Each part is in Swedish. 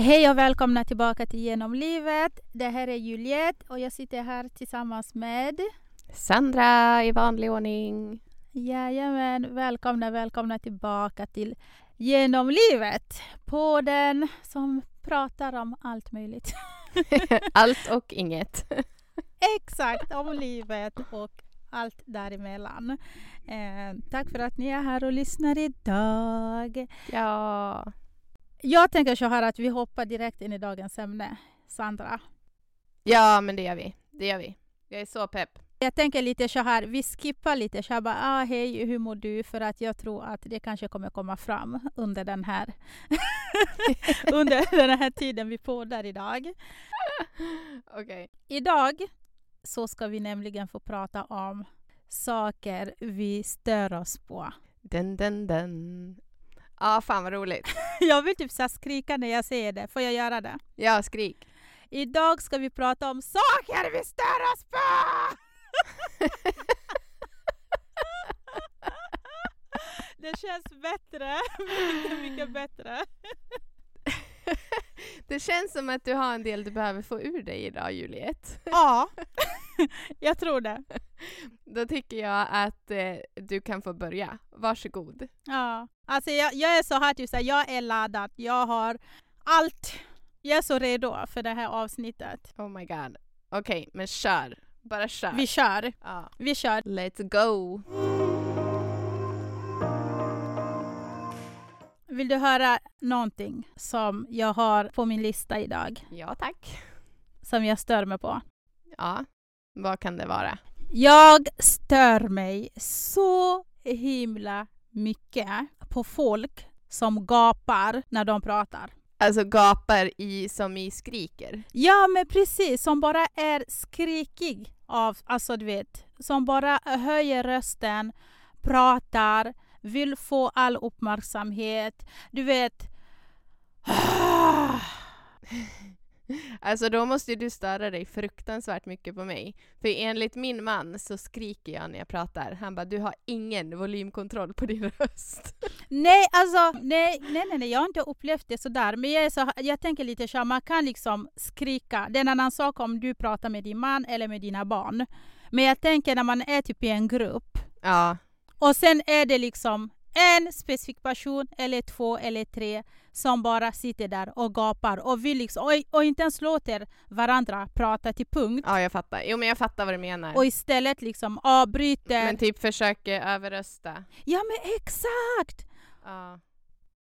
Hej och välkomna tillbaka till Genom livet. Det här är Juliette och jag sitter här tillsammans med Sandra i vanlig ordning. Jajamän, välkomna, välkomna tillbaka till Genom livet. Podden som pratar om allt möjligt. Allt och inget. Exakt, om livet och allt däremellan. Eh, tack för att ni är här och lyssnar idag. Ja. Jag tänker så här att vi hoppar direkt in i dagens ämne. Sandra. Ja, men det gör vi. Det gör vi. Jag är så pepp. Jag tänker lite så här, vi skippar lite så här bara, ah, hej, hur mår du? För att jag tror att det kanske kommer komma fram under den här, under den här tiden vi poddar idag. Okej. Idag så ska vi nämligen få prata om saker vi stör oss på. Den, den, den. Ja, fan vad roligt. Jag vill typ så skrika när jag säger det. Får jag göra det? Ja, skrik. Idag ska vi prata om saker vi stör oss på! Det känns bättre. Mycket, mycket bättre. Det känns som att du har en del du behöver få ur dig idag, Juliette. Ja, jag tror det. Då tycker jag att eh, du kan få börja. Varsågod. Ja. Alltså jag, jag är så här, typ så här, jag är laddad. Jag har allt. Jag är så redo för det här avsnittet. Oh my god. Okej, men kör. Bara kör. Vi kör. Ja. Vi kör. Let's go. Vill du höra någonting som jag har på min lista idag? Ja, tack. Som jag stör mig på? Ja, vad kan det vara? Jag stör mig så himla mycket på folk som gapar när de pratar. Alltså gapar i som i skriker. Ja, men precis. Som bara är skrikig av, alltså du vet, som bara höjer rösten, pratar, vill få all uppmärksamhet. Du vet... Alltså då måste ju du störa dig fruktansvärt mycket på mig. För enligt min man så skriker jag när jag pratar. Han bara, du har ingen volymkontroll på din röst. Nej, alltså, nej, nej, nej, nej, jag har inte upplevt det sådär. Men jag, så, jag tänker lite så man kan liksom skrika. Det är en annan sak om du pratar med din man eller med dina barn. Men jag tänker när man är typ i en grupp Ja, och sen är det liksom en specifik person eller två eller tre som bara sitter där och gapar och vill liksom, och, och inte ens låter varandra prata till punkt. ja jag fattar. Jo men jag fattar vad du menar. Och istället liksom avbryter. Men typ försöker överrösta. Ja men exakt! Ja,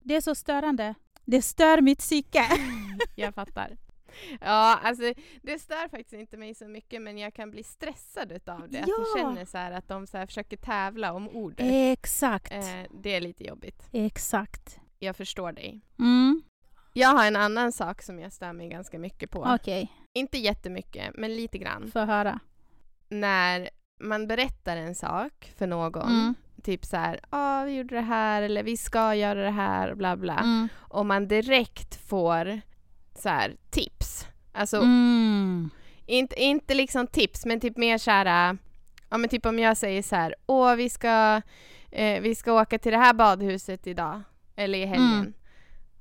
Det är så störande. Det stör mitt psyke. jag fattar. Ja, alltså det stör faktiskt inte mig så mycket men jag kan bli stressad utav det. Att jag Ja. känner så här att de så här försöker tävla om ordet. Exakt. Eh, det är lite jobbigt. Exakt. Jag förstår dig. Mm. Jag har en annan sak som jag stör mig ganska mycket på. Okej, Inte jättemycket, men lite grann. få höra. När man berättar en sak för någon, Mm. typ så här, ja vi gjorde det här eller vi ska göra det här, bla bla. Mm. Och man direkt får så här tips. Alltså Mm. inte, inte liksom tips, men typ mer så här, ja men typ om jag säger så här, åh vi ska, eh, vi ska åka till det här badhuset idag, eller i helgen. Mm.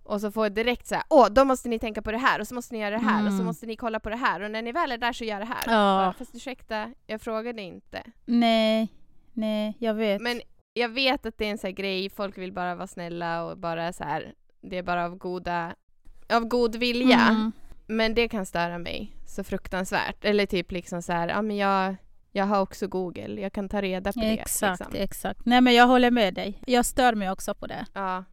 Och så får jag direkt så här, åh då måste ni tänka på det här och så måste ni göra det här och så Mm. måste ni kolla på det här och när ni väl är där så gör det här. Ja. Bara, Fast ursäkta, jag frågade inte. Nej, nej, jag vet. Men jag vet att det är en sån här grej, folk vill bara vara snälla och bara så här, det är bara av goda, av god vilja. Mm. Men det kan störa mig så fruktansvärt. Eller typ liksom så här, ja men jag, jag har också Google, jag kan ta reda på Exakt, det. Liksom. exakt. Nej men jag håller med dig. Jag stör mig också på det. Ja,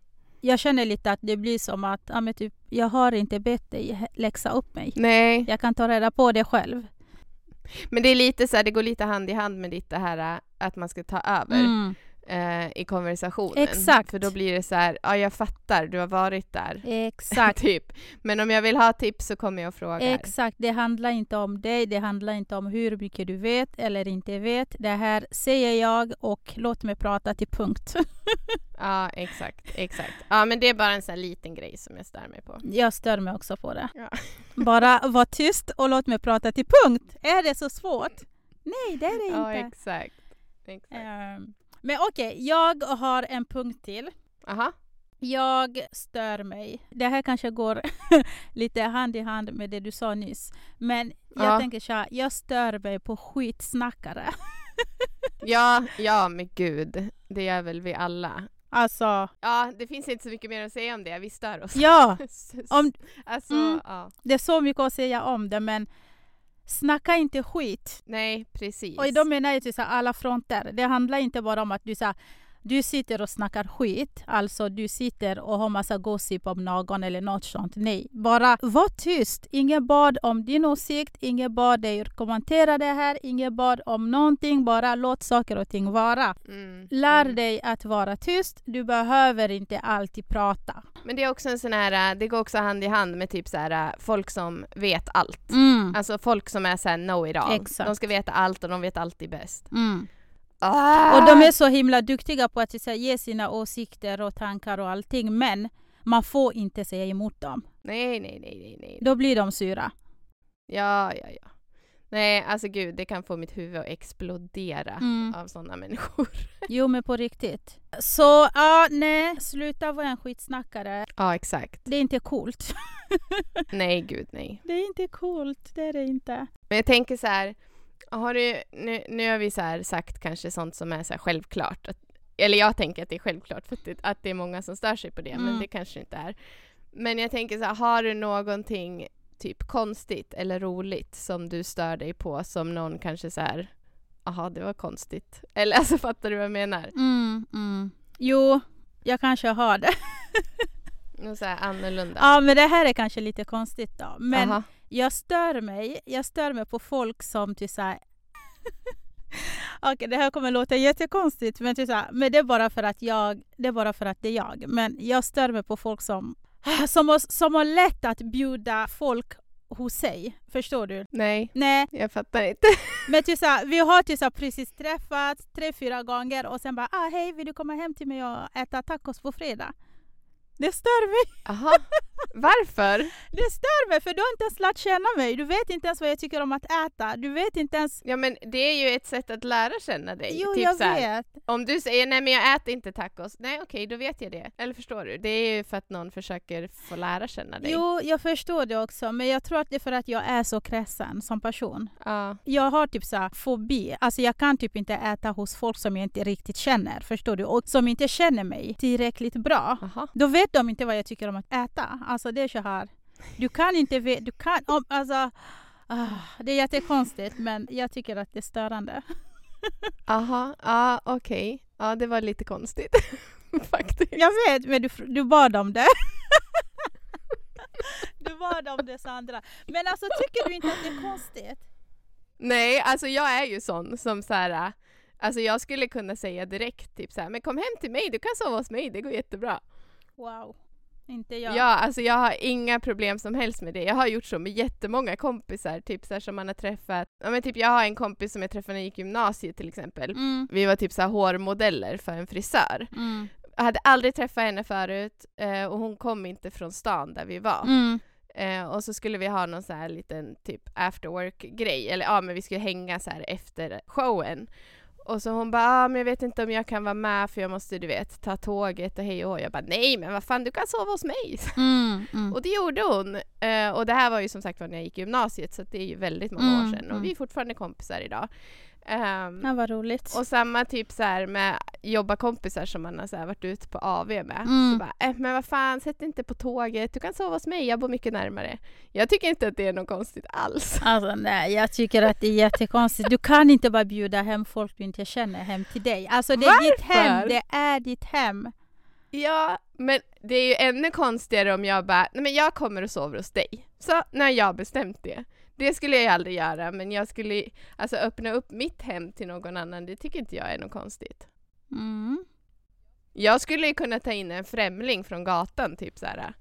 Jag känner lite att det blir som att ja, men typ, jag har inte bett dig läxa upp mig. nej. Jag kan ta reda på det själv. Men det är lite så här, det går lite hand i hand med ditt det här äh, att man ska ta över Mm. Eh, i konversationen. Exakt. För då blir det så här, ja jag fattar, du har varit där. Exakt. typ. Men om jag vill ha tips så kommer jag och frågar. Exakt, det handlar inte om dig, det handlar inte om hur mycket du vet eller inte vet. Det här säger jag och låt mig prata till punkt. Ja, exakt, exakt. Ja, men det är bara en sån här liten grej som jag stör mig på. Jag stör mig också på det. Ja. Bara var tyst och låt mig prata till punkt. Är det så svårt? Nej, det är det Ja, inte. exakt. exakt. Ehm, men okej, jag har en punkt till. Aha. Jag stör mig. Det här kanske går lite hand i hand med det du sa nyss. Men jag Ja. tänker så här, jag stör mig på skitsnackare. Ja, ja men gud. Det gör väl vi alla. Alltså, Ja, det finns inte så mycket mer att säga om det. Vi stör oss. ja, om, alltså, Mm. ja. det är så mycket att säga om det men snacka inte skit. Nej, precis. Och då menar jag till så här, alla fronter. Det handlar inte bara om att du, så här, du sitter och snackar skit, alltså du sitter och har massa gossip om någon eller något sånt. Nej, bara var tyst. Ingen bad om din åsikt, ingen bad dig kommentera det här, ingen bad om någonting, bara låt saker och ting vara. Mm, Lär mm. dig att vara tyst, du behöver inte alltid prata. Men det är också en sån här, äh, det går också hand i hand med typ så här äh, folk som vet allt. Mm. Alltså folk som är såhär know it all. Exakt. De ska veta allt och de vet alltid bäst. Mm. Ah! Och de är så himla duktiga på att här, ge sina åsikter och tankar och allting men man får inte säga emot dem. Nej, nej, nej, nej, nej. Då blir de sura. Ja, ja, ja. Nej, alltså gud, det kan få mitt huvud att explodera Mm. av sådana människor. Jo men på riktigt. Så ja, nej, sluta vara en skitsnackare. Ja, exakt. Det är inte coolt. Nej, gud, nej. Det är inte coolt, det är det inte. Men jag tänker så här, har du, nu, nu har vi så sagt kanske sånt som är så självklart. Att, eller jag tänker att det är självklart för att det, att det är många som stör sig på det, men Mm. det kanske inte är. Men jag tänker så här, har du någonting typ konstigt eller roligt som du stör dig på som någon kanske så här, jaha det var konstigt. Eller alltså fattar du vad jag menar? Mm, mm. Jo, jag kanske har det. Något så här annorlunda. Ja men det här är kanske lite konstigt då. Men Aha. Jag stör mig, jag stör mig på folk som typ såhär Okej det här kommer låta jättekonstigt men, typ såhär, men det är bara för att jag, det är bara för att det är jag. Men jag stör mig på folk som, som, har, som har lätt att bjuda folk hos sig. Förstår du? Nej, Nej, jag fattar inte. men typ såhär, vi har typ såhär precis träffats tre, fyra gånger och sen bara ah, hej vill du komma hem till mig och äta tacos på fredag? Det stör mig. Jaha, varför? Det stör mig för du har inte ens lärt känna mig. Du vet inte ens vad jag tycker om att äta. Du vet inte ens... Ja men det är ju ett sätt att lära känna dig. Jo, typ jag så här, vet. Om du säger nej men jag äter inte tacos, nej okej då vet jag det. Eller förstår du? Det är ju för att någon försöker få lära känna dig. Jo, jag förstår det också. Men jag tror att det är för att jag är så kräsen som person. Ja. Jag har typ så här fobi. Alltså jag kan typ inte äta hos folk som jag inte riktigt känner. Förstår du? Och som inte känner mig tillräckligt bra. Aha. Då vet de inte vad jag tycker om att äta. Alltså det är så här. Du kan inte veta. Du kan... Om, alltså, ah, det är jättekonstigt men jag tycker att det är störande. Aha, ja okej. Ja det var lite konstigt. Faktiskt. Jag vet, men du, du bad om det. du bad om det Sandra. Men alltså tycker du inte att det är konstigt? Nej, alltså jag är ju sån som så här. Alltså jag skulle kunna säga direkt typ så här, men kom hem till mig, du kan sova hos mig, det går jättebra. Wow. Inte jag. Ja, alltså jag har inga problem som helst med det. Jag har gjort så med jättemånga kompisar, typ så här, som man har träffat. Ja men typ jag har en kompis som jag träffade när jag gick i gymnasiet till exempel. Mm, Vi var typ så här hårmodeller för en frisör. mm, Jag hade aldrig träffat henne förut eh, och hon kom inte från stan där vi var. mm, Eh, och så skulle vi ha någon så här liten typ after work-grej, eller ja men vi skulle hänga så här efter showen. Och så hon bara, ah, men jag vet inte om jag kan vara med för jag måste du vet ta tåget och hej och hå." Jag bara, nej men vad fan du kan sova hos mig. mm, mm. Och det gjorde hon. Eh, och det här var ju som sagt var när jag gick i gymnasiet så det är ju väldigt många Mm, år sedan och mm. vi är fortfarande kompisar idag. Ehm, Ja, vad roligt. och samma typ så här med jobbarkompisar som man har så här varit ute på AV med. Mm. Så bara, äh, men vad fan, sätt dig inte på tåget, du kan sova hos mig, jag bor mycket närmare. Jag tycker inte att det är något konstigt alls. Alltså nej, jag tycker att det är jättekonstigt. Du kan inte bara bjuda hem folk du inte känner hem till dig. Alltså det är ditt hem, Varför? det är ditt hem. Ja, men det är ju ännu konstigare om jag bara, nej men jag kommer och sover hos dig. Så, när jag bestämt det. Det skulle jag aldrig göra, men jag skulle alltså öppna upp mitt hem till någon annan, det tycker inte jag är något konstigt. Mm. Jag skulle ju kunna ta in en främling från gatan, typ så här.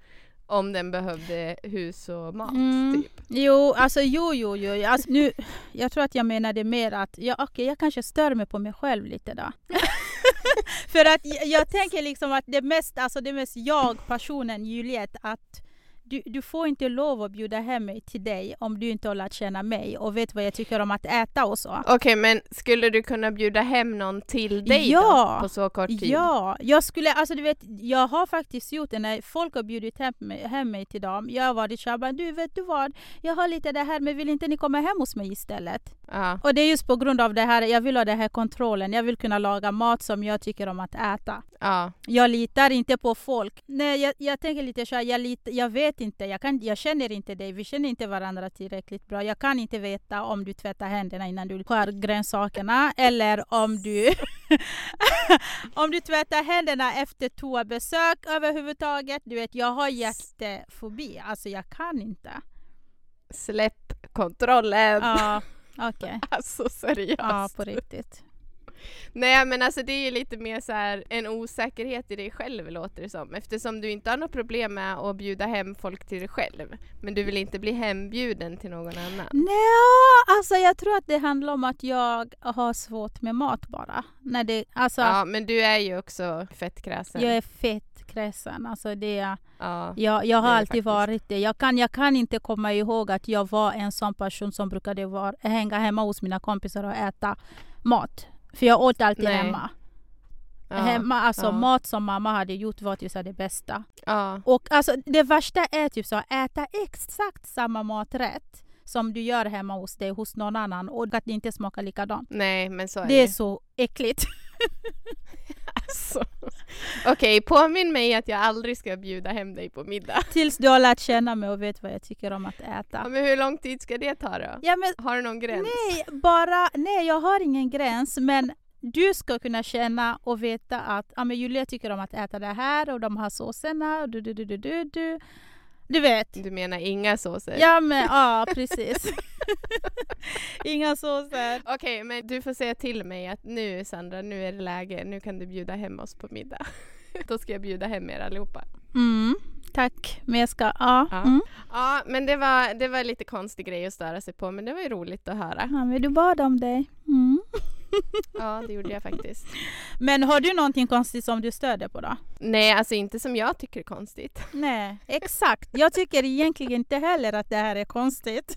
Om den behövde hus och mat, Mm. typ. Jo, alltså jo, jo, jo. Alltså, nu, jag tror att jag menade mer att, ja okej, jag kanske stör mig på mig själv lite då. För att jag, jag tänker liksom att det mest, alltså det mest jag, personen Juliet, att du, du får inte lov att bjuda hem mig till dig om du inte har lärt känna mig och vet vad jag tycker om att äta och så. Okej, men skulle du kunna bjuda hem någon till dig Ja, då? På så kort tid? Ja, jag skulle, alltså du vet, jag har faktiskt gjort det när folk har bjudit hem mig, hem mig till dem. Jag har varit såhär, du vet du vad, jag har lite det här men vill inte ni komma hem hos mig istället? Ja. Och det är just på grund av det här, jag vill ha den här kontrollen, jag vill kunna laga mat som jag tycker om att äta. ja. Jag litar inte på folk. Nej, jag, jag tänker lite så här, jag, lit, jag vet inte, jag, kan, jag känner inte dig, vi känner inte varandra tillräckligt bra. Jag kan inte veta om du tvättar händerna innan du skär grönsakerna eller om du, om du tvättar händerna efter toabesök överhuvudtaget. Du vet, jag har jättefobi, alltså jag kan inte. Släpp kontrollen! Ja, okej. Alltså seriöst. Ja, på riktigt. Nej men alltså det är ju lite mer så här en osäkerhet i dig själv låter det som. Eftersom du inte har något problem med att bjuda hem folk till dig själv. Men du vill inte bli hembjuden till någon annan. Nej, alltså jag tror att det handlar om att jag har svårt med mat bara. När det, alltså, Ja men du är ju också fettkräsen. jag är fett kräsen. Alltså det, Ja. jag, jag har alltid faktiskt. varit det. Jag kan, jag kan inte komma ihåg att jag var en sån person som brukade vara, hänga hemma hos mina kompisar och äta mat. För jag åt alltid Nej. hemma. Ja. hemma alltså ja. mat som mamma hade gjort var typ så det bästa. Ja. Och alltså det värsta är typ så äta exakt samma maträtt som du gör hemma hos dig hos någon annan och att det inte smakar likadant. Nej men så är Det det. är så äckligt. Alltså. Okej, påminn mig att jag aldrig ska bjuda hem dig på middag. Tills du har lärt känna mig och vet vad jag tycker om att Ja, äta. men hur lång tid ska det ta då? Ja, men, Har du någon gräns? nej, bara, nej, jag har ingen gräns men du ska kunna känna och veta att ja, men Julia tycker om att äta det här och de har såserna och du, du, du, du, du, du. Du vet. Du menar inga såser? Ja, men ja, precis. Inga såser. Okej, men du får säga till mig att nu Sandra, nu är det läge, nu kan du bjuda hem oss på middag. Då ska jag bjuda hem er allihopa. Mm, tack. Men jag ska, ja. Ja. Mm. Ja, men det var, det var lite konstig grej att störa sig på, men det var ju roligt att höra. ja men du bad om dig. Mm. Ja, det gjorde jag faktiskt. Men har du någonting konstigt som du stöder på då? Nej, alltså inte som jag tycker är konstigt. Nej, exakt. Jag tycker egentligen inte heller att det här är konstigt.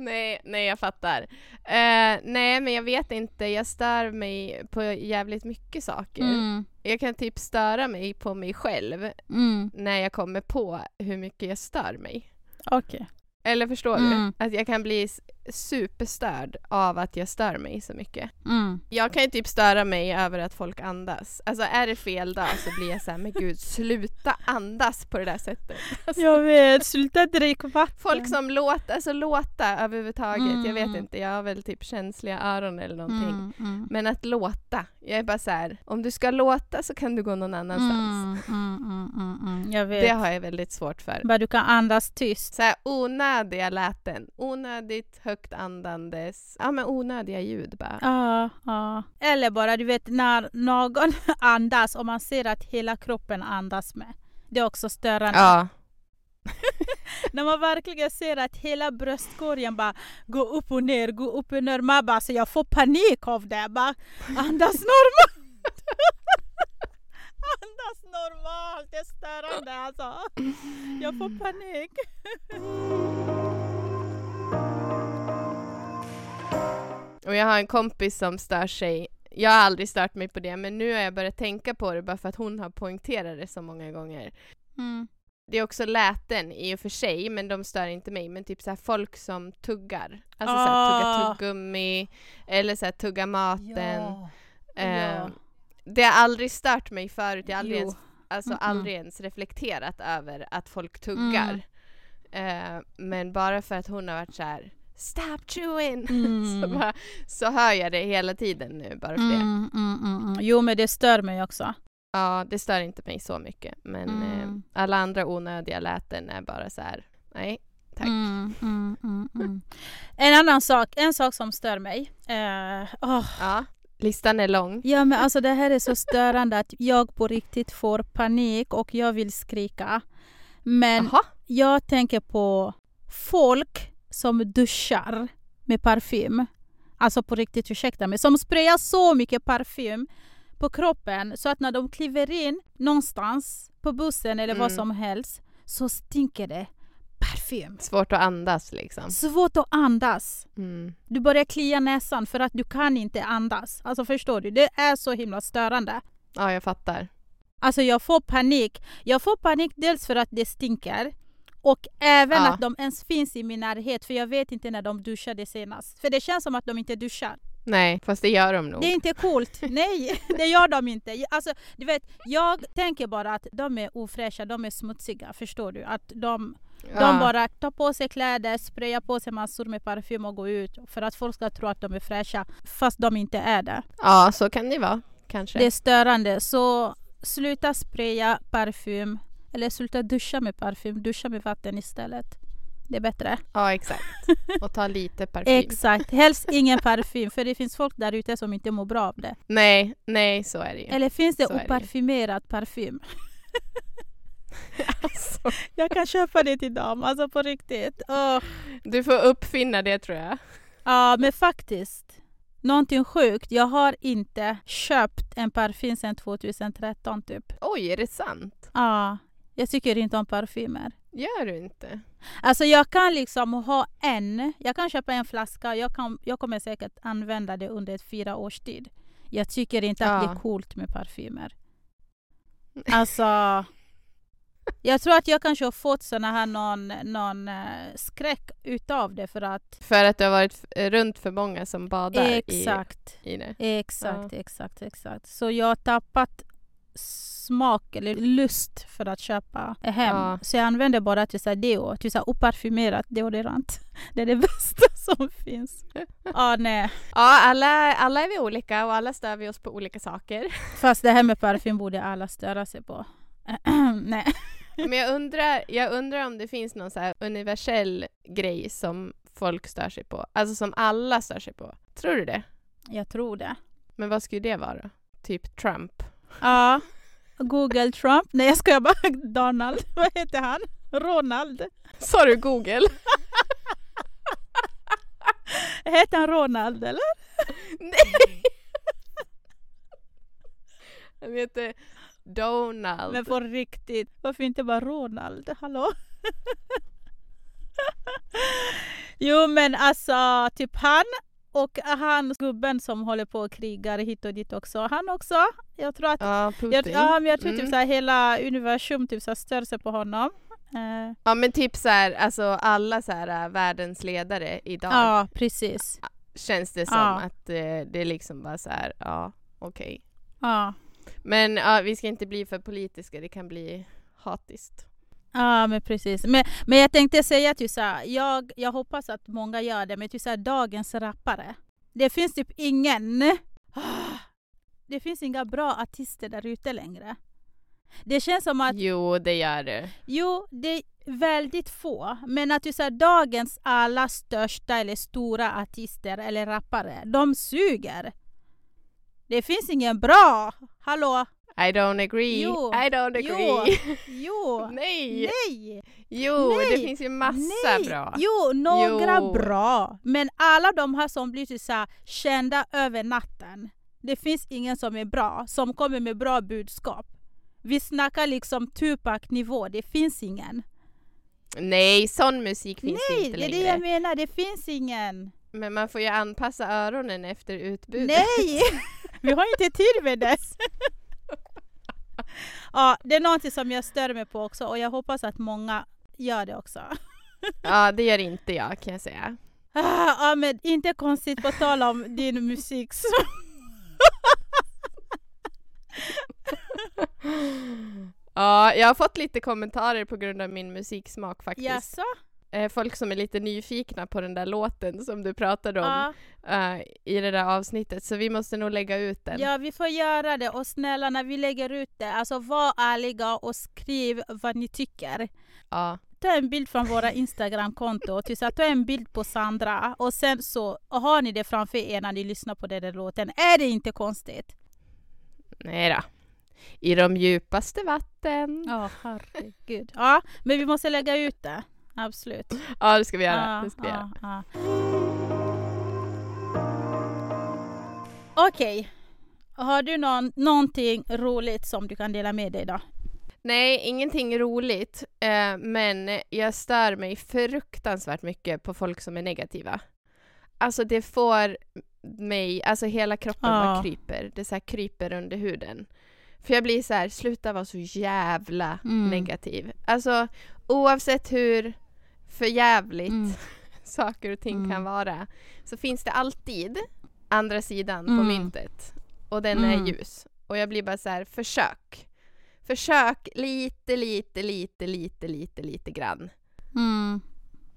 Nej, nej jag fattar. Eh, nej, men jag vet inte. Jag stör mig på jävligt mycket saker. Mm. Jag kan typ störa mig på mig själv Mm. när jag kommer på hur mycket jag stör mig. Okej. Eller förstår Mm. du? Att jag kan bli superstörd av att jag stör mig så mycket. Mm. Jag kan ju typ störa mig över att folk andas. Alltså är det fel dag så blir jag så här, men gud sluta andas på det där sättet. Alltså, Jag vet, sluta dricka vatten. folk som låter, alltså låta överhuvudtaget. Jag vet Mm. inte, jag har väl typ känsliga öron eller någonting. Mm, mm. Men att låta, jag är bara så här, om du ska låta så kan du gå någon annanstans. Mm, mm, mm, mm, mm. Jag vet. Det har jag väldigt svårt för. Bara du kan andas tyst. Så här, onödiga läten, onödigt högt andandes, ja men onödiga ljud bara. Ja, ja. Eller bara du vet när någon andas och man ser att hela kroppen andas med. Det är också störande. Ja. När man verkligen ser att hela bröstkorgen bara går upp och ner, går upp och ner. Man bara, så jag får panik av det. Bara, andas normalt! andas normalt, det är störande alltså. Jag får panik. Och jag har en kompis som stör sig. Jag har aldrig stört mig på det, men nu har jag börjat tänka på det bara för att hon har poängterat det så många gånger. Mm. Det är också läten i och för sig, men de stör inte mig. Men typ så här folk som tuggar. Alltså så här, tugga Ah. tuggummi, eller så här, tugga maten. Ja. Eh, Ja. Det har aldrig stört mig förut. Jag har aldrig Jo. ens, alltså, Mm-mm. aldrig ens reflekterat över att folk tuggar. Mm. Eh, men bara för att hon har varit så här Stop chewing! Mm. så, bara, så hör jag det hela tiden nu bara för det. Mm, mm, mm, mm. Jo men det stör mig också. Ja, det stör inte mig så mycket. Men Mm. eh, alla andra onödiga läten är bara så här. nej, tack. Mm, mm, mm, mm. En annan sak, en sak som stör mig. Eh, åh, Ja, listan är lång. Ja men alltså det här är så störande att jag på riktigt får panik och jag vill skrika. Men Jaha, jag tänker på folk som duschar med parfym. Alltså på riktigt, ursäkta mig. Som sprayar så mycket parfym på kroppen så att när de kliver in någonstans på bussen eller vad Mm. som helst så stinker det parfym. Svårt att andas liksom. Svårt att andas. Mm. Du börjar klia näsan för att du kan inte andas. Alltså förstår du? Det är så himla störande. Ja, jag fattar. Alltså jag får panik. Jag får panik dels för att det stinker och även Ja. att de ens finns i min närhet för jag vet inte när de duschade senast. För det känns som att de inte duschar. Nej, fast det gör de nog. Det är inte coolt. Nej, det gör de inte. Alltså, du vet, jag tänker bara att de är ofräscha, de är smutsiga. Förstår du? Att de, Ja. de bara tar på sig kläder, sprayar på sig massor med parfym och går ut för att folk ska tro att de är fräscha fast de inte är det. Ja, så kan det vara. Kanske. Det är störande. Så sluta spraya parfym eller sluta duscha med parfym. Duscha med vatten istället. Det är bättre. Ja, exakt. Och ta lite parfym. Exakt. Helst ingen parfym för det finns folk där ute som inte mår bra av det. nej, nej, så är det ju. Eller finns det Så är det oparfymerad parfym? Alltså, Jag kan köpa det till dem, alltså på riktigt. Åh. du får uppfinna det tror jag. Ja, men faktiskt. Någonting sjukt. Jag har inte köpt en parfym sedan 2013 typ. Oj, är det sant? Ja, jag tycker inte om parfymer. Gör du inte? Alltså jag kan liksom ha en, jag kan köpa en flaska, jag, kan, jag kommer säkert använda det under ett fyra års tid. Jag tycker inte att det Ja. är coolt med parfymer. Alltså, jag tror att jag kanske har fått såna här någon, någon eh, skräck utav det för att För att du har varit f- runt för många som badar i, exakt, i det? exakt, exakt, exakt. Så jag har tappat smak eller lust för att köpa hem. Ja. Så jag använder bara till så här deo, till så här oparfymerat deodorant. Det är det bästa som finns. Ja, nej. Ja, alla, alla är vi olika och alla stör vi oss på olika saker. Fast det här med parfym borde alla störa sig på. nej. Men jag undrar, jag undrar om det finns någon så universell grej som folk stör sig på. Alltså som alla stör sig på. Tror du det? Jag tror det. Men vad skulle det vara? Typ Trump? Ja. Google Trump. Nej jag skojar bara. Donald. Vad heter han? Ronald. Sa du Google? Heter han Ronald eller? Nej! Han heter Donald. Men på riktigt. Varför inte bara Ronald? Hallå? jo men alltså typ han och han gubben som håller på och krigar hit och dit också. Han också. Jag tror att Ja, Putin. jag, ja, men jag tror typ Mm. så här, hela universum typ så här, stör sig på honom. Eh, Ja men typ så här, alltså alla så här, äh, världens ledare idag ja, precis. känns det som Ja. att eh, det är liksom bara så här, ja okej. Ja. Men ja, vi ska inte bli för politiska, det kan bli hatiskt. Ja men precis. Men, men jag tänkte säga att så här, jag, jag hoppas att många gör det, men typ så här, dagens rappare. Det finns typ ingen... Det finns inga bra artister där ute längre. Det känns som att, Jo, det gör det. jo, det är väldigt få, men att du säger dagens alla största eller stora artister eller rappare, de suger. Det finns ingen bra. Hallå? I don't agree. Jo, I don't agree. Jo. Nej! Nej! Jo, Nej. det finns ju massa Nej. bra. Jo, några Jo. bra. Men alla de här som blir så här kända över natten. Det finns ingen som är bra, som kommer med bra budskap. Vi snackar liksom Tupac-nivå, det finns ingen. Nej, sån musik finns Nej, inte det är längre. det jag menar, det finns ingen. Men man får ju anpassa öronen efter utbudet. Nej! Vi har inte tid med det. ja, det är någonting som jag stör mig på också och jag hoppas att många gör det också. Ja, det gör inte jag kan jag säga. Ah, ja, men inte konstigt på tal om din musik. Ja, jag har fått lite kommentarer på grund av min musiksmak faktiskt. Jaså? Eh, Folk som är lite nyfikna på den där låten som du pratade om Ja, eh, i det där avsnittet, så vi måste nog lägga ut den. ja, vi får göra det. Och snälla, när vi lägger ut det, alltså var ärliga och skriv vad ni tycker. Ja. Ta en bild från våra Instagramkonto, ta en bild på Sandra och sen så har ni det framför er när ni lyssnar på den där låten. Är det inte konstigt? Nej då. I de djupaste vatten. Ja, herregud. Ja, men vi måste lägga ut det. Absolut. Ja, det ska vi göra. Ja, det ska vi göra. ja, ja. Okej. Har du någon, någonting roligt som du kan dela med dig då? Nej, ingenting roligt. Eh, men jag stör mig fruktansvärt mycket på folk som är negativa. Alltså det får mig, alltså hela kroppen Ja. bara kryper. Det så här kryper under huden. För jag blir så här, sluta vara så jävla Mm. negativ. Alltså oavsett hur förjävligt Mm. saker och ting Mm. kan vara så finns det alltid andra sidan på Mm. myntet. Och den Mm. är ljus. Och jag blir bara så här, försök. Försök lite, lite, lite, lite, lite, lite grann Mm.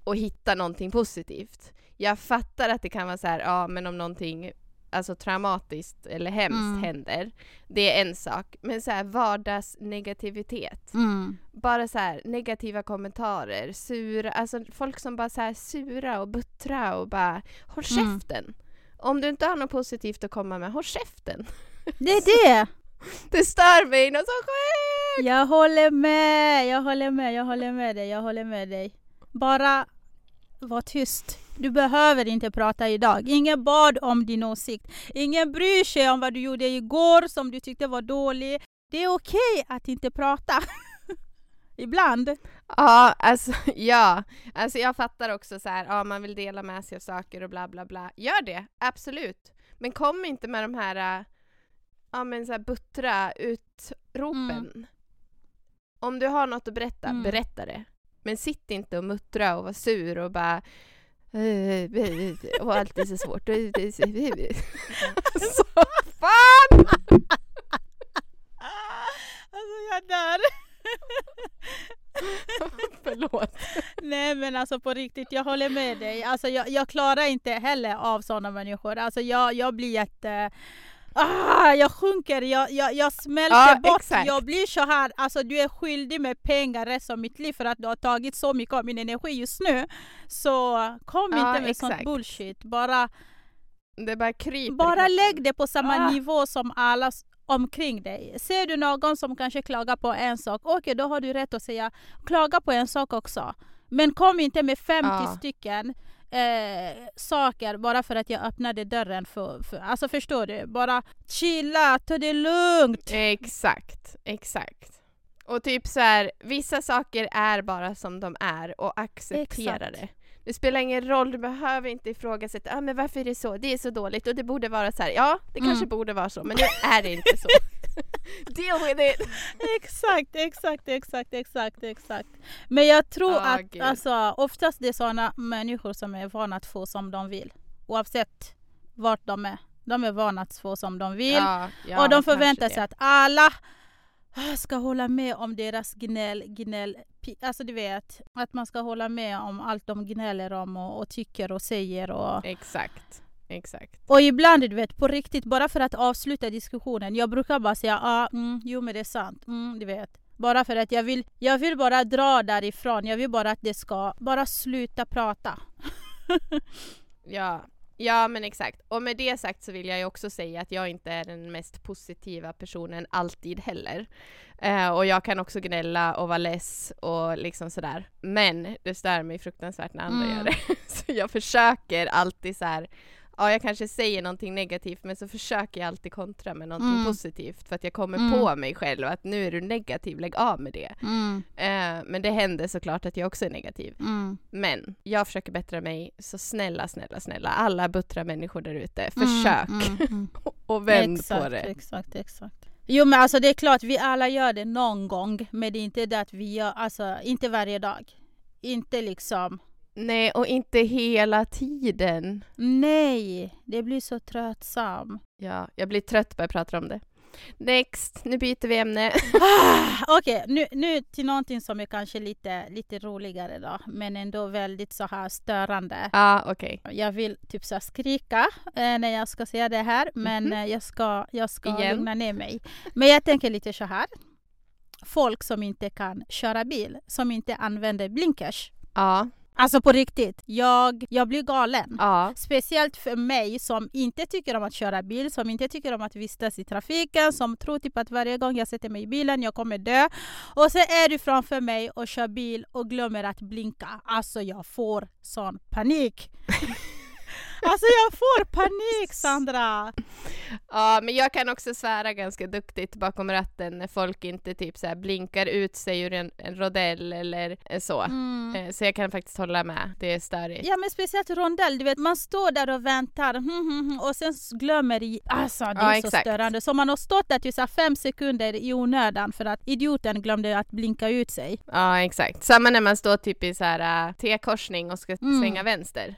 och hitta någonting positivt. Jag fattar att det kan vara så här, ja men om någonting alltså traumatiskt eller hemskt Mm. händer, det är en sak. Men så här vardagsnegativitet, Mm. bara så här negativa kommentarer, sura, alltså folk som bara så här sura och buttra och bara håll Mm. käften. Om du inte har något positivt att komma med, håll käften. Det är det! Det stör mig något så sjukt! Jag håller med, jag håller med, jag håller med dig, jag håller med dig. Bara var tyst. Du behöver inte prata idag. Ingen bad om din åsikt. Ingen bryr sig om vad du gjorde igår som du tyckte var dålig. Det är okej att inte prata. Ibland. Ja, alltså ja. Alltså jag fattar också så här, ja man vill dela med sig av saker och bla bla bla. Gör det, absolut. Men kom inte med de här, äh, ja men så här buttra utropen. Om du har något att berätta, Mm. berätta det. Men sitt inte och muttra och vara sur och bara och allt är så svårt. så fan! Alltså jag dör. Förlåt. Nej men alltså på riktigt, jag håller med dig. Alltså jag, jag klarar inte heller av sådana människor. Alltså jag, jag blir jätte... Ah, jag sjunker, jag, jag, jag smälter Ja, bort. exakt. Jag blir så här, alltså du är skyldig med pengar resten av mitt liv för att du har tagit så mycket av min energi just nu. Så kom Ja, inte med sånt exakt. bullshit. Bara, Det bara kryper. bara lägg det på samma Ah. nivå som alla omkring dig. Ser du någon som kanske klagar på en sak, okej då har du rätt att säga klaga på en sak också. Men kom inte med 50 Ja. stycken eh, saker bara för att jag öppnade dörren för, för... Alltså förstår du? Bara chilla, ta det lugnt. Exakt, exakt. Och typ så här, vissa saker är bara som de är och acceptera Exakt. det. Det spelar ingen roll, du behöver inte ifrågasätta, ah, men varför är det så? Det är så dåligt och det borde vara så här. Ja, det Mm. kanske borde vara så, men nu är det inte så. Deal with it! Exakt, exakt, exakt, exakt, exakt. Men jag tror Ah, att gud. alltså, oftast det är sådana människor som är vana att få som de vill. Oavsett vart de är. De är vana att få som de vill. Ja, ja, och de förväntar det. sig att alla ah, ska hålla med om deras gnäll, gnäll. Alltså du vet, att man ska hålla med om allt de gnäller om och, och tycker och säger. Och, Exakt, exakt. och ibland, du vet, på riktigt, bara för att avsluta diskussionen. Jag brukar bara säga ah, mm, jo men det är sant, mm, du vet. Bara för att jag vill, jag vill bara dra därifrån. Jag vill bara att det ska bara sluta prata. Ja, ja men exakt. Och med det sagt så vill jag ju också säga att jag inte är den mest positiva personen alltid heller. Eh, och jag kan också gnälla och vara less och liksom sådär. Men det stör mig fruktansvärt när andra Mm. gör det. så jag försöker alltid så här. Ja, jag kanske säger någonting negativt men så försöker jag alltid kontra med någonting Mm. positivt för att jag kommer Mm. på mig själv att nu är du negativ, lägg av med det. Eh, men det händer såklart att jag också är negativ. Mm. Men jag försöker bättra mig, så snälla, snälla, snälla, alla buttra människor där ute, Mm, försök mm, mm. och vänd exakt, på det. Exakt, exakt. Jo men alltså det är klart, vi alla gör det någon gång. Men det är inte det att vi gör, alltså inte varje dag. Inte liksom, Nej, och inte hela tiden. nej, det blir så tröttsamt. Ja, jag blir trött bara jag pratar om det. Next, nu byter vi ämne. Ah, Okej, nu, nu till någonting som är kanske lite, lite roligare då. Men ändå väldigt så här störande. Ah, okej. Jag vill typ så skrika eh, när jag ska säga det här. Men Mhm. eh, jag ska, jag ska Igen. lugna ner mig. Men jag tänker lite så här. Folk som inte kan köra bil, som inte använder blinkers. Ja, Alltså på riktigt, jag, jag blir galen. ja. Speciellt för mig som inte tycker om att köra bil, som inte tycker om att vistas i trafiken, som tror typ att varje gång jag sätter mig i bilen jag kommer dö. Och så är du framför mig och kör bil och glömmer att blinka. Alltså jag får sån panik. alltså jag får panik Sandra! Ja, men jag kan också svära ganska duktigt bakom ratten när folk inte typ så blinkar ut sig ur en, en rodell eller eh, så. Mm. Eh, Så jag kan faktiskt hålla med. Det är störigt. Ja men speciellt rondell, du vet man står där och väntar hmm, hmm, hmm, och sen glömmer i, alltså det Ja, är så exakt. störande. Så man har stått där så här fem sekunder i onödan för att idioten glömde att blinka ut sig. Ja, exakt. Samma när man står typ i så här uh, T-korsning och ska Mm. svänga vänster.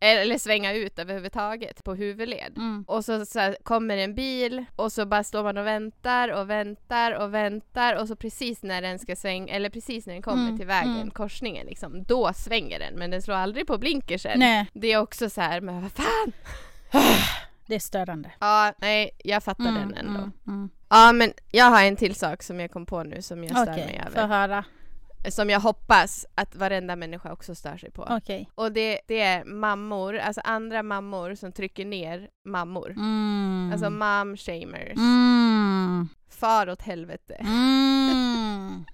Eller svänga ut överhuvudtaget på huvudled. Mm. Och så, så här, kommer en bil och så bara står man och väntar och väntar och väntar och så precis när den ska svänga, eller precis när den kommer Mm, till vägen, mm. korsningen liksom, då svänger den men den slår aldrig på blinkersen. Nej, Det är också så här, men vad fan! det är störande. Ja, nej, jag fattar Mm, den ändå. mm, mm. Ja, men jag har en till sak som jag kom på nu som jag stör Okej, mig över. höra. Som jag hoppas att varenda människa också stör sig på. Okej. Och det, det är mammor, alltså andra mammor som trycker ner mammor. Mm. Alltså mom shamers. Mm. Far åt helvete. Mm.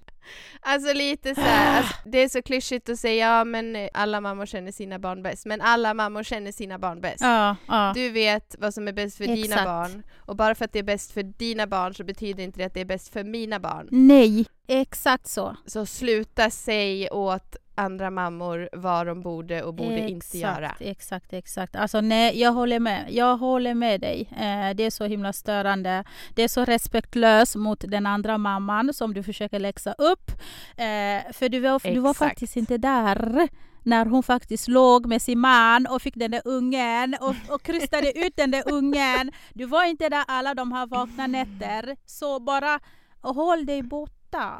Alltså lite så här, alltså, det är så klyschigt att säga ja men alla mammor känner sina barn bäst. Men alla mammor känner sina barn bäst. Ja, ja. Du vet vad som är bäst för dina Exakt. barn. Och bara för att det är bäst för dina barn så betyder inte det att det är bäst för mina barn. Nej, exakt så. Så sluta säg åt andra mammor vad de borde och borde inte göra. Exakt, exakt. Alltså nej, jag håller med. Jag håller med dig. Eh, det är så himla störande. Det är så respektlöst mot den andra mamman som du försöker läxa upp. Eh, för du var, du var Exakt. faktiskt inte där när hon faktiskt låg med sin man och fick den där ungen och, och krystade ut den där ungen. Du var inte där alla de här vakna nätter. Så bara håll dig borta.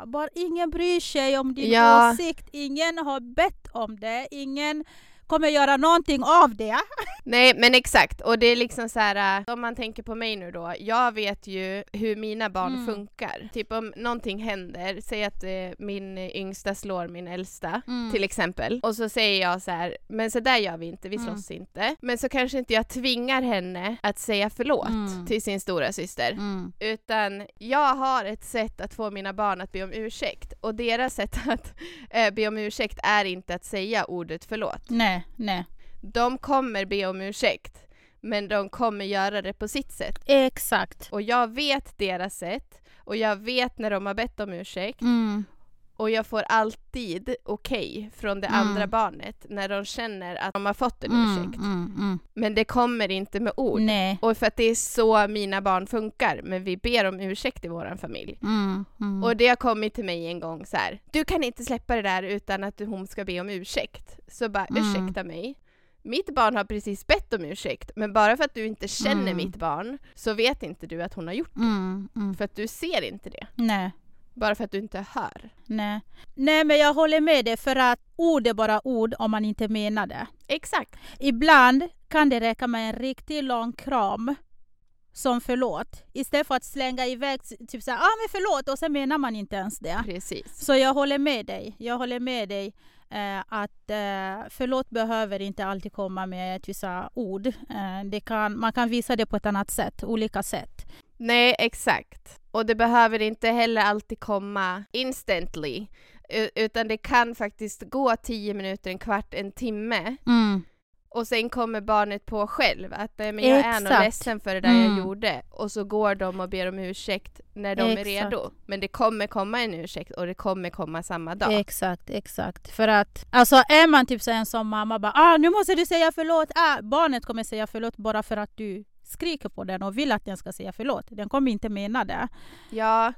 Bara ingen bryr sig om din Ja. åsikt. Ingen har bett om det. Ingen kommer göra någonting av det. Nej men exakt, och det är liksom så här äh, om man tänker på mig nu då, jag vet ju hur mina barn Mm. funkar. Typ om någonting händer, säg att eh, min yngsta slår min äldsta Mm. till exempel, och så säger jag så här, men så där gör vi inte, vi Mm. slåss inte. Men så kanske inte jag tvingar henne att säga förlåt Mm. till sin stora syster. Utan jag har ett sätt att få mina barn att be om ursäkt och deras sätt att eh, be om ursäkt är inte att säga ordet förlåt. Nej, nej. De kommer be om ursäkt, men de kommer göra det på sitt sätt. Exakt. Och jag vet deras sätt, och jag vet när de har bett om ursäkt, Mm. Och jag får alltid okej från det Mm. andra barnet när de känner att de har fått en Mm, ursäkt. mm, mm. Men det kommer inte med ord. Nej. Och för att det är så mina barn funkar, men vi ber om ursäkt i vår familj. Mm, mm. Och det har kommit till mig en gång så här. du kan inte släppa det där utan att hon ska be om ursäkt. Så bara, ursäkta mig. Mitt barn har precis bett om ursäkt, men bara för att du inte känner Mm. mitt barn så vet inte du att hon har gjort det. Mm, mm. För att du ser inte det. Nej. Bara för att du inte hör. Nej. Nej, men jag håller med dig för att ord är bara ord om man inte menar det. Exakt. Ibland kan det räcka med en riktigt lång kram som förlåt. Istället för att slänga iväg typ såhär, ah men förlåt och sen menar man inte ens det. Precis. Så jag håller med dig. Jag håller med dig eh, att eh, förlåt behöver inte alltid komma med vissa ord. Eh, det kan, man kan visa det på ett annat sätt, olika sätt. Nej, exakt. Och det behöver inte heller alltid komma instantly. Utan det kan faktiskt gå tio minuter, en kvart, en timme Mm. Och sen kommer barnet på själv att men jag är nog Exakt. ledsen för det där Mm. jag gjorde. Och så går de och ber om ursäkt när de är Exakt. redo. Men det kommer komma en ursäkt och det kommer komma samma dag. Exakt, exakt. För att alltså är man typ så en som mamma bara ah, nu måste du säga förlåt. Ah, barnet kommer säga förlåt bara för att du skriker på den och vill att den ska säga förlåt. Den kommer inte mena det. Ja,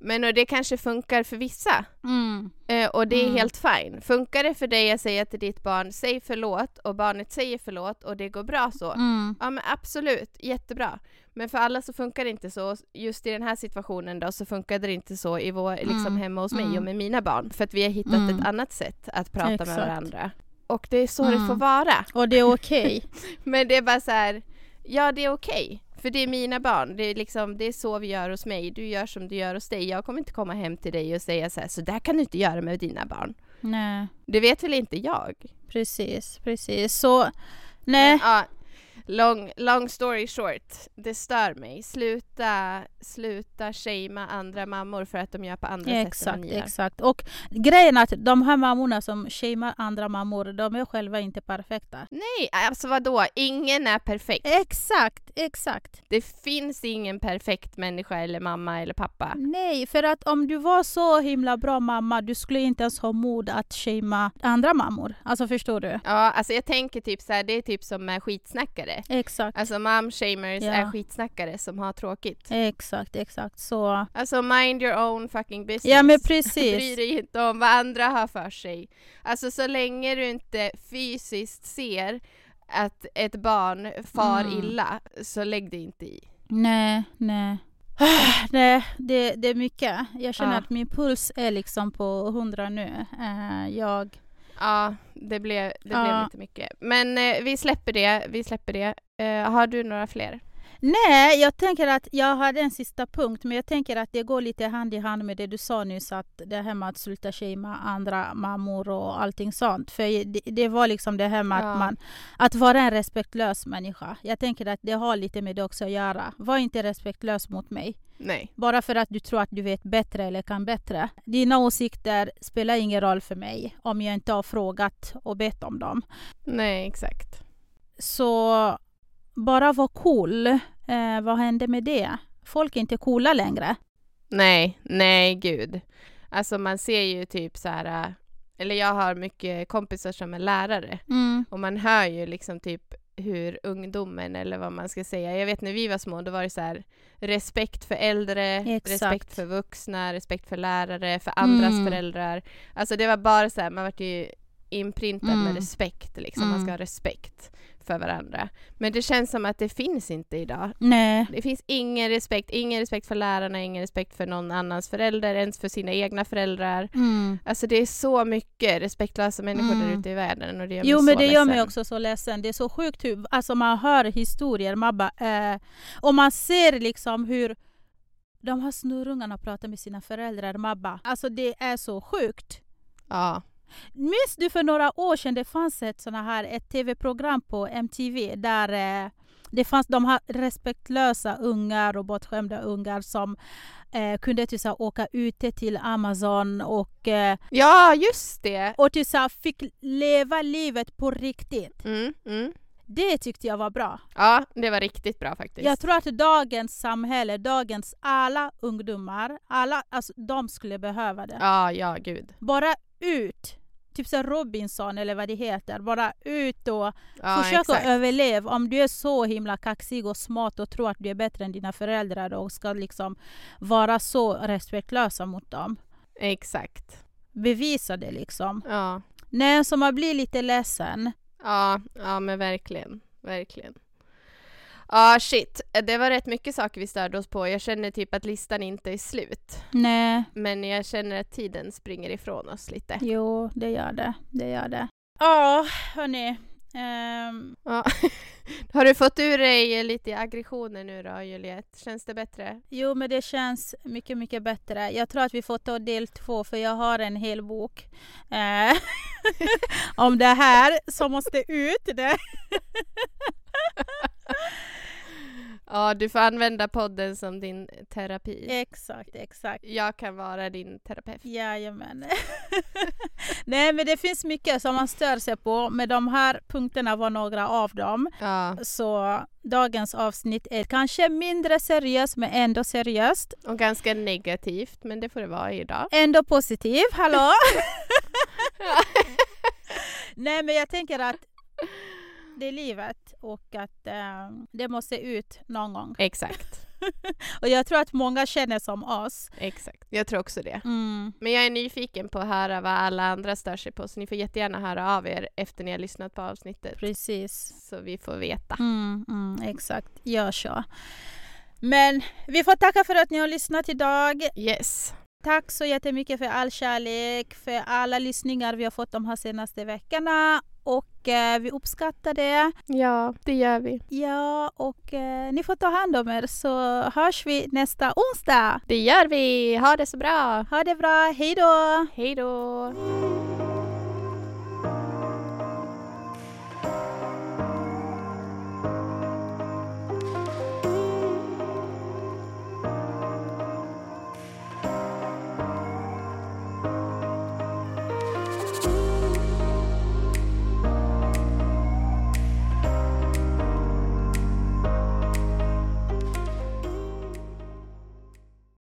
men och det kanske funkar för vissa. Mm. Eh, och det är Mm. helt fine. Funkar det för dig att säga till ditt barn, säg förlåt och barnet säger förlåt och det går bra så. Mm. Ja men absolut, jättebra. Men för alla så funkar det inte så. Just i den här situationen då så funkade det inte så i vår, liksom Mm. hemma hos mig Mm. och med mina barn. För att vi har hittat Mm. ett annat sätt att prata Exakt. med varandra. Och det är så det Mm. får vara. Och det är okej. Men det är bara så här, ja det är okej. För det är mina barn, det är, liksom, det är så vi gör hos mig. Du gör som du gör hos dig. Jag kommer inte komma hem till dig och säga så här, så där kan du inte göra med dina barn. Nej, Det vet väl inte jag? precis, precis. Så Men, nej. ja, long, long story short, det stör mig. Sluta, sluta shamea andra mammor för att de gör på andra sätt än Exakt, ni gör. exakt. Och grejen är att de här mammorna som shamear andra mammor, de är själva inte perfekta. Nej, alltså vadå? Ingen är perfekt. Exakt, exakt. Det finns ingen perfekt människa eller mamma eller pappa. Nej, för att om du var så himla bra mamma, du skulle inte ens ha mod att shamea andra mammor. Alltså förstår du? Ja, alltså jag tänker typ så här, det är typ som med skitsnackare. Exakt, Alltså mom-shamers Ja. är skitsnackare som har tråkigt. exakt, exakt. Så... Alltså mind your own fucking business. Ja men Bry precis. dig inte om vad andra har för sig. Alltså så länge du inte fysiskt ser att ett barn far Mm. illa, så lägg dig inte i. Nej, nej. Nej, det, det är mycket. Jag känner Ja. att min puls är liksom på 100 nu. Eh, jag... Ja, det blev, det blev Ja. lite mycket. Men eh, vi släpper det, vi släpper det. Eh, har du några fler? Nej, jag tänker att jag hade en sista punkt, men jag tänker att det går lite hand i hand med det du sa nyss, att det här med att sluta shamea andra mammor och allting sånt. För det, det var liksom det här med Ja. att man, att vara en respektlös människa. Jag tänker att det har lite med det också att göra. Var inte respektlös mot mig. Nej. Bara för att du tror att du vet bättre eller kan bättre. Dina åsikter spelar ingen roll för mig om jag inte har frågat och bett om dem. Nej, exakt. Så bara var cool. Eh, vad hände med det? Folk är inte coola längre. Nej, nej gud. Alltså man ser ju typ så här, äh, eller jag har mycket kompisar som är lärare Mm. och man hör ju liksom typ hur ungdomen eller vad man ska säga. Jag vet när vi var små då var det så här respekt för äldre, Exakt. respekt för vuxna, respekt för lärare, för andras Mm. föräldrar. Alltså det var bara så här, man vart ju inprintad Mm. med respekt liksom. Man ska Mm. ha respekt för varandra. Men det känns som att det finns inte idag. Nej. Det finns ingen respekt, ingen respekt för lärarna, ingen respekt för någon annans förälder, ens för sina egna föräldrar. Mm. Alltså det är så mycket respektlösa människor Mm. där ute i världen och det gör Jo mig men så det gör mig ledsen. också så ledsen. Det är så sjukt hur, alltså man hör historier, man bara, eh, och man ser liksom hur de här snurrungarna pratar med sina föräldrar. Man bara, alltså det är så sjukt. Ja. Minns du för några år sedan det fanns ett såna här ett tv-program på MTV där eh, det fanns de här respektlösa ungar och bortskämda ungar som eh, kunde typ, så åka ute till Amazon och, eh, ja, just det! och typ, så fick leva livet på riktigt. Mm, mm. Det tyckte jag var bra. Ja, det var riktigt bra faktiskt. Jag tror att dagens samhälle, dagens alla ungdomar, alla, alltså, de skulle behöva det. Ja, ja, gud. Bara ut! Typ så Robinson eller vad det heter. Bara ut och Ja, försök att överleva. Om du är så himla kaxig och smart och tror att du är bättre än dina föräldrar och ska liksom vara så respektlösa mot dem. Exakt. Bevisa det liksom. Ja. Nej, så man blir lite ledsen. Ja, ja men verkligen. Verkligen. Ja, shit. Det var rätt mycket saker vi störde oss på. Jag känner typ att listan inte är slut. Nej, Men jag känner att tiden springer ifrån oss lite. jo, det gör det. Det gör det. Ja, hörni. Ehm, Ja. Har du fått ur dig lite aggressioner nu då, Juliette? Känns det bättre? jo, men det känns mycket, mycket bättre. Jag tror att vi får ta del två, för jag har en hel bok eh, om det här som måste ut. Det. Ja, du får använda podden som din terapi. Exakt, exakt. Jag kan vara din terapeut. Jajamän. Nej, men det finns mycket som man stör sig på, men de här punkterna var några av dem. Ja, Så dagens avsnitt är kanske mindre seriöst, men ändå seriöst. och ganska negativt, men det får det vara idag. Ändå positiv, hallå? Nej, men jag tänker att det är livet och att eh, det måste ut någon gång. Exakt, Och jag tror att många känner som oss. exakt. Jag tror också det. Mm. Men jag är nyfiken på att höra vad alla andra stör sig på, så ni får jättegärna höra av er efter ni har lyssnat på avsnittet. Precis. Så vi får veta. Mm, mm, exakt, gör så. Men vi får tacka för att ni har lyssnat idag. Yes. Tack så jättemycket för all kärlek, för alla lyssningar vi har fått de här senaste veckorna. Och eh, vi uppskattar det. Ja, det gör vi. Ja, och eh, ni får ta hand om er så hörs vi nästa onsdag. Det gör vi! Ha det så bra! Ha det bra, hej då! Hej då!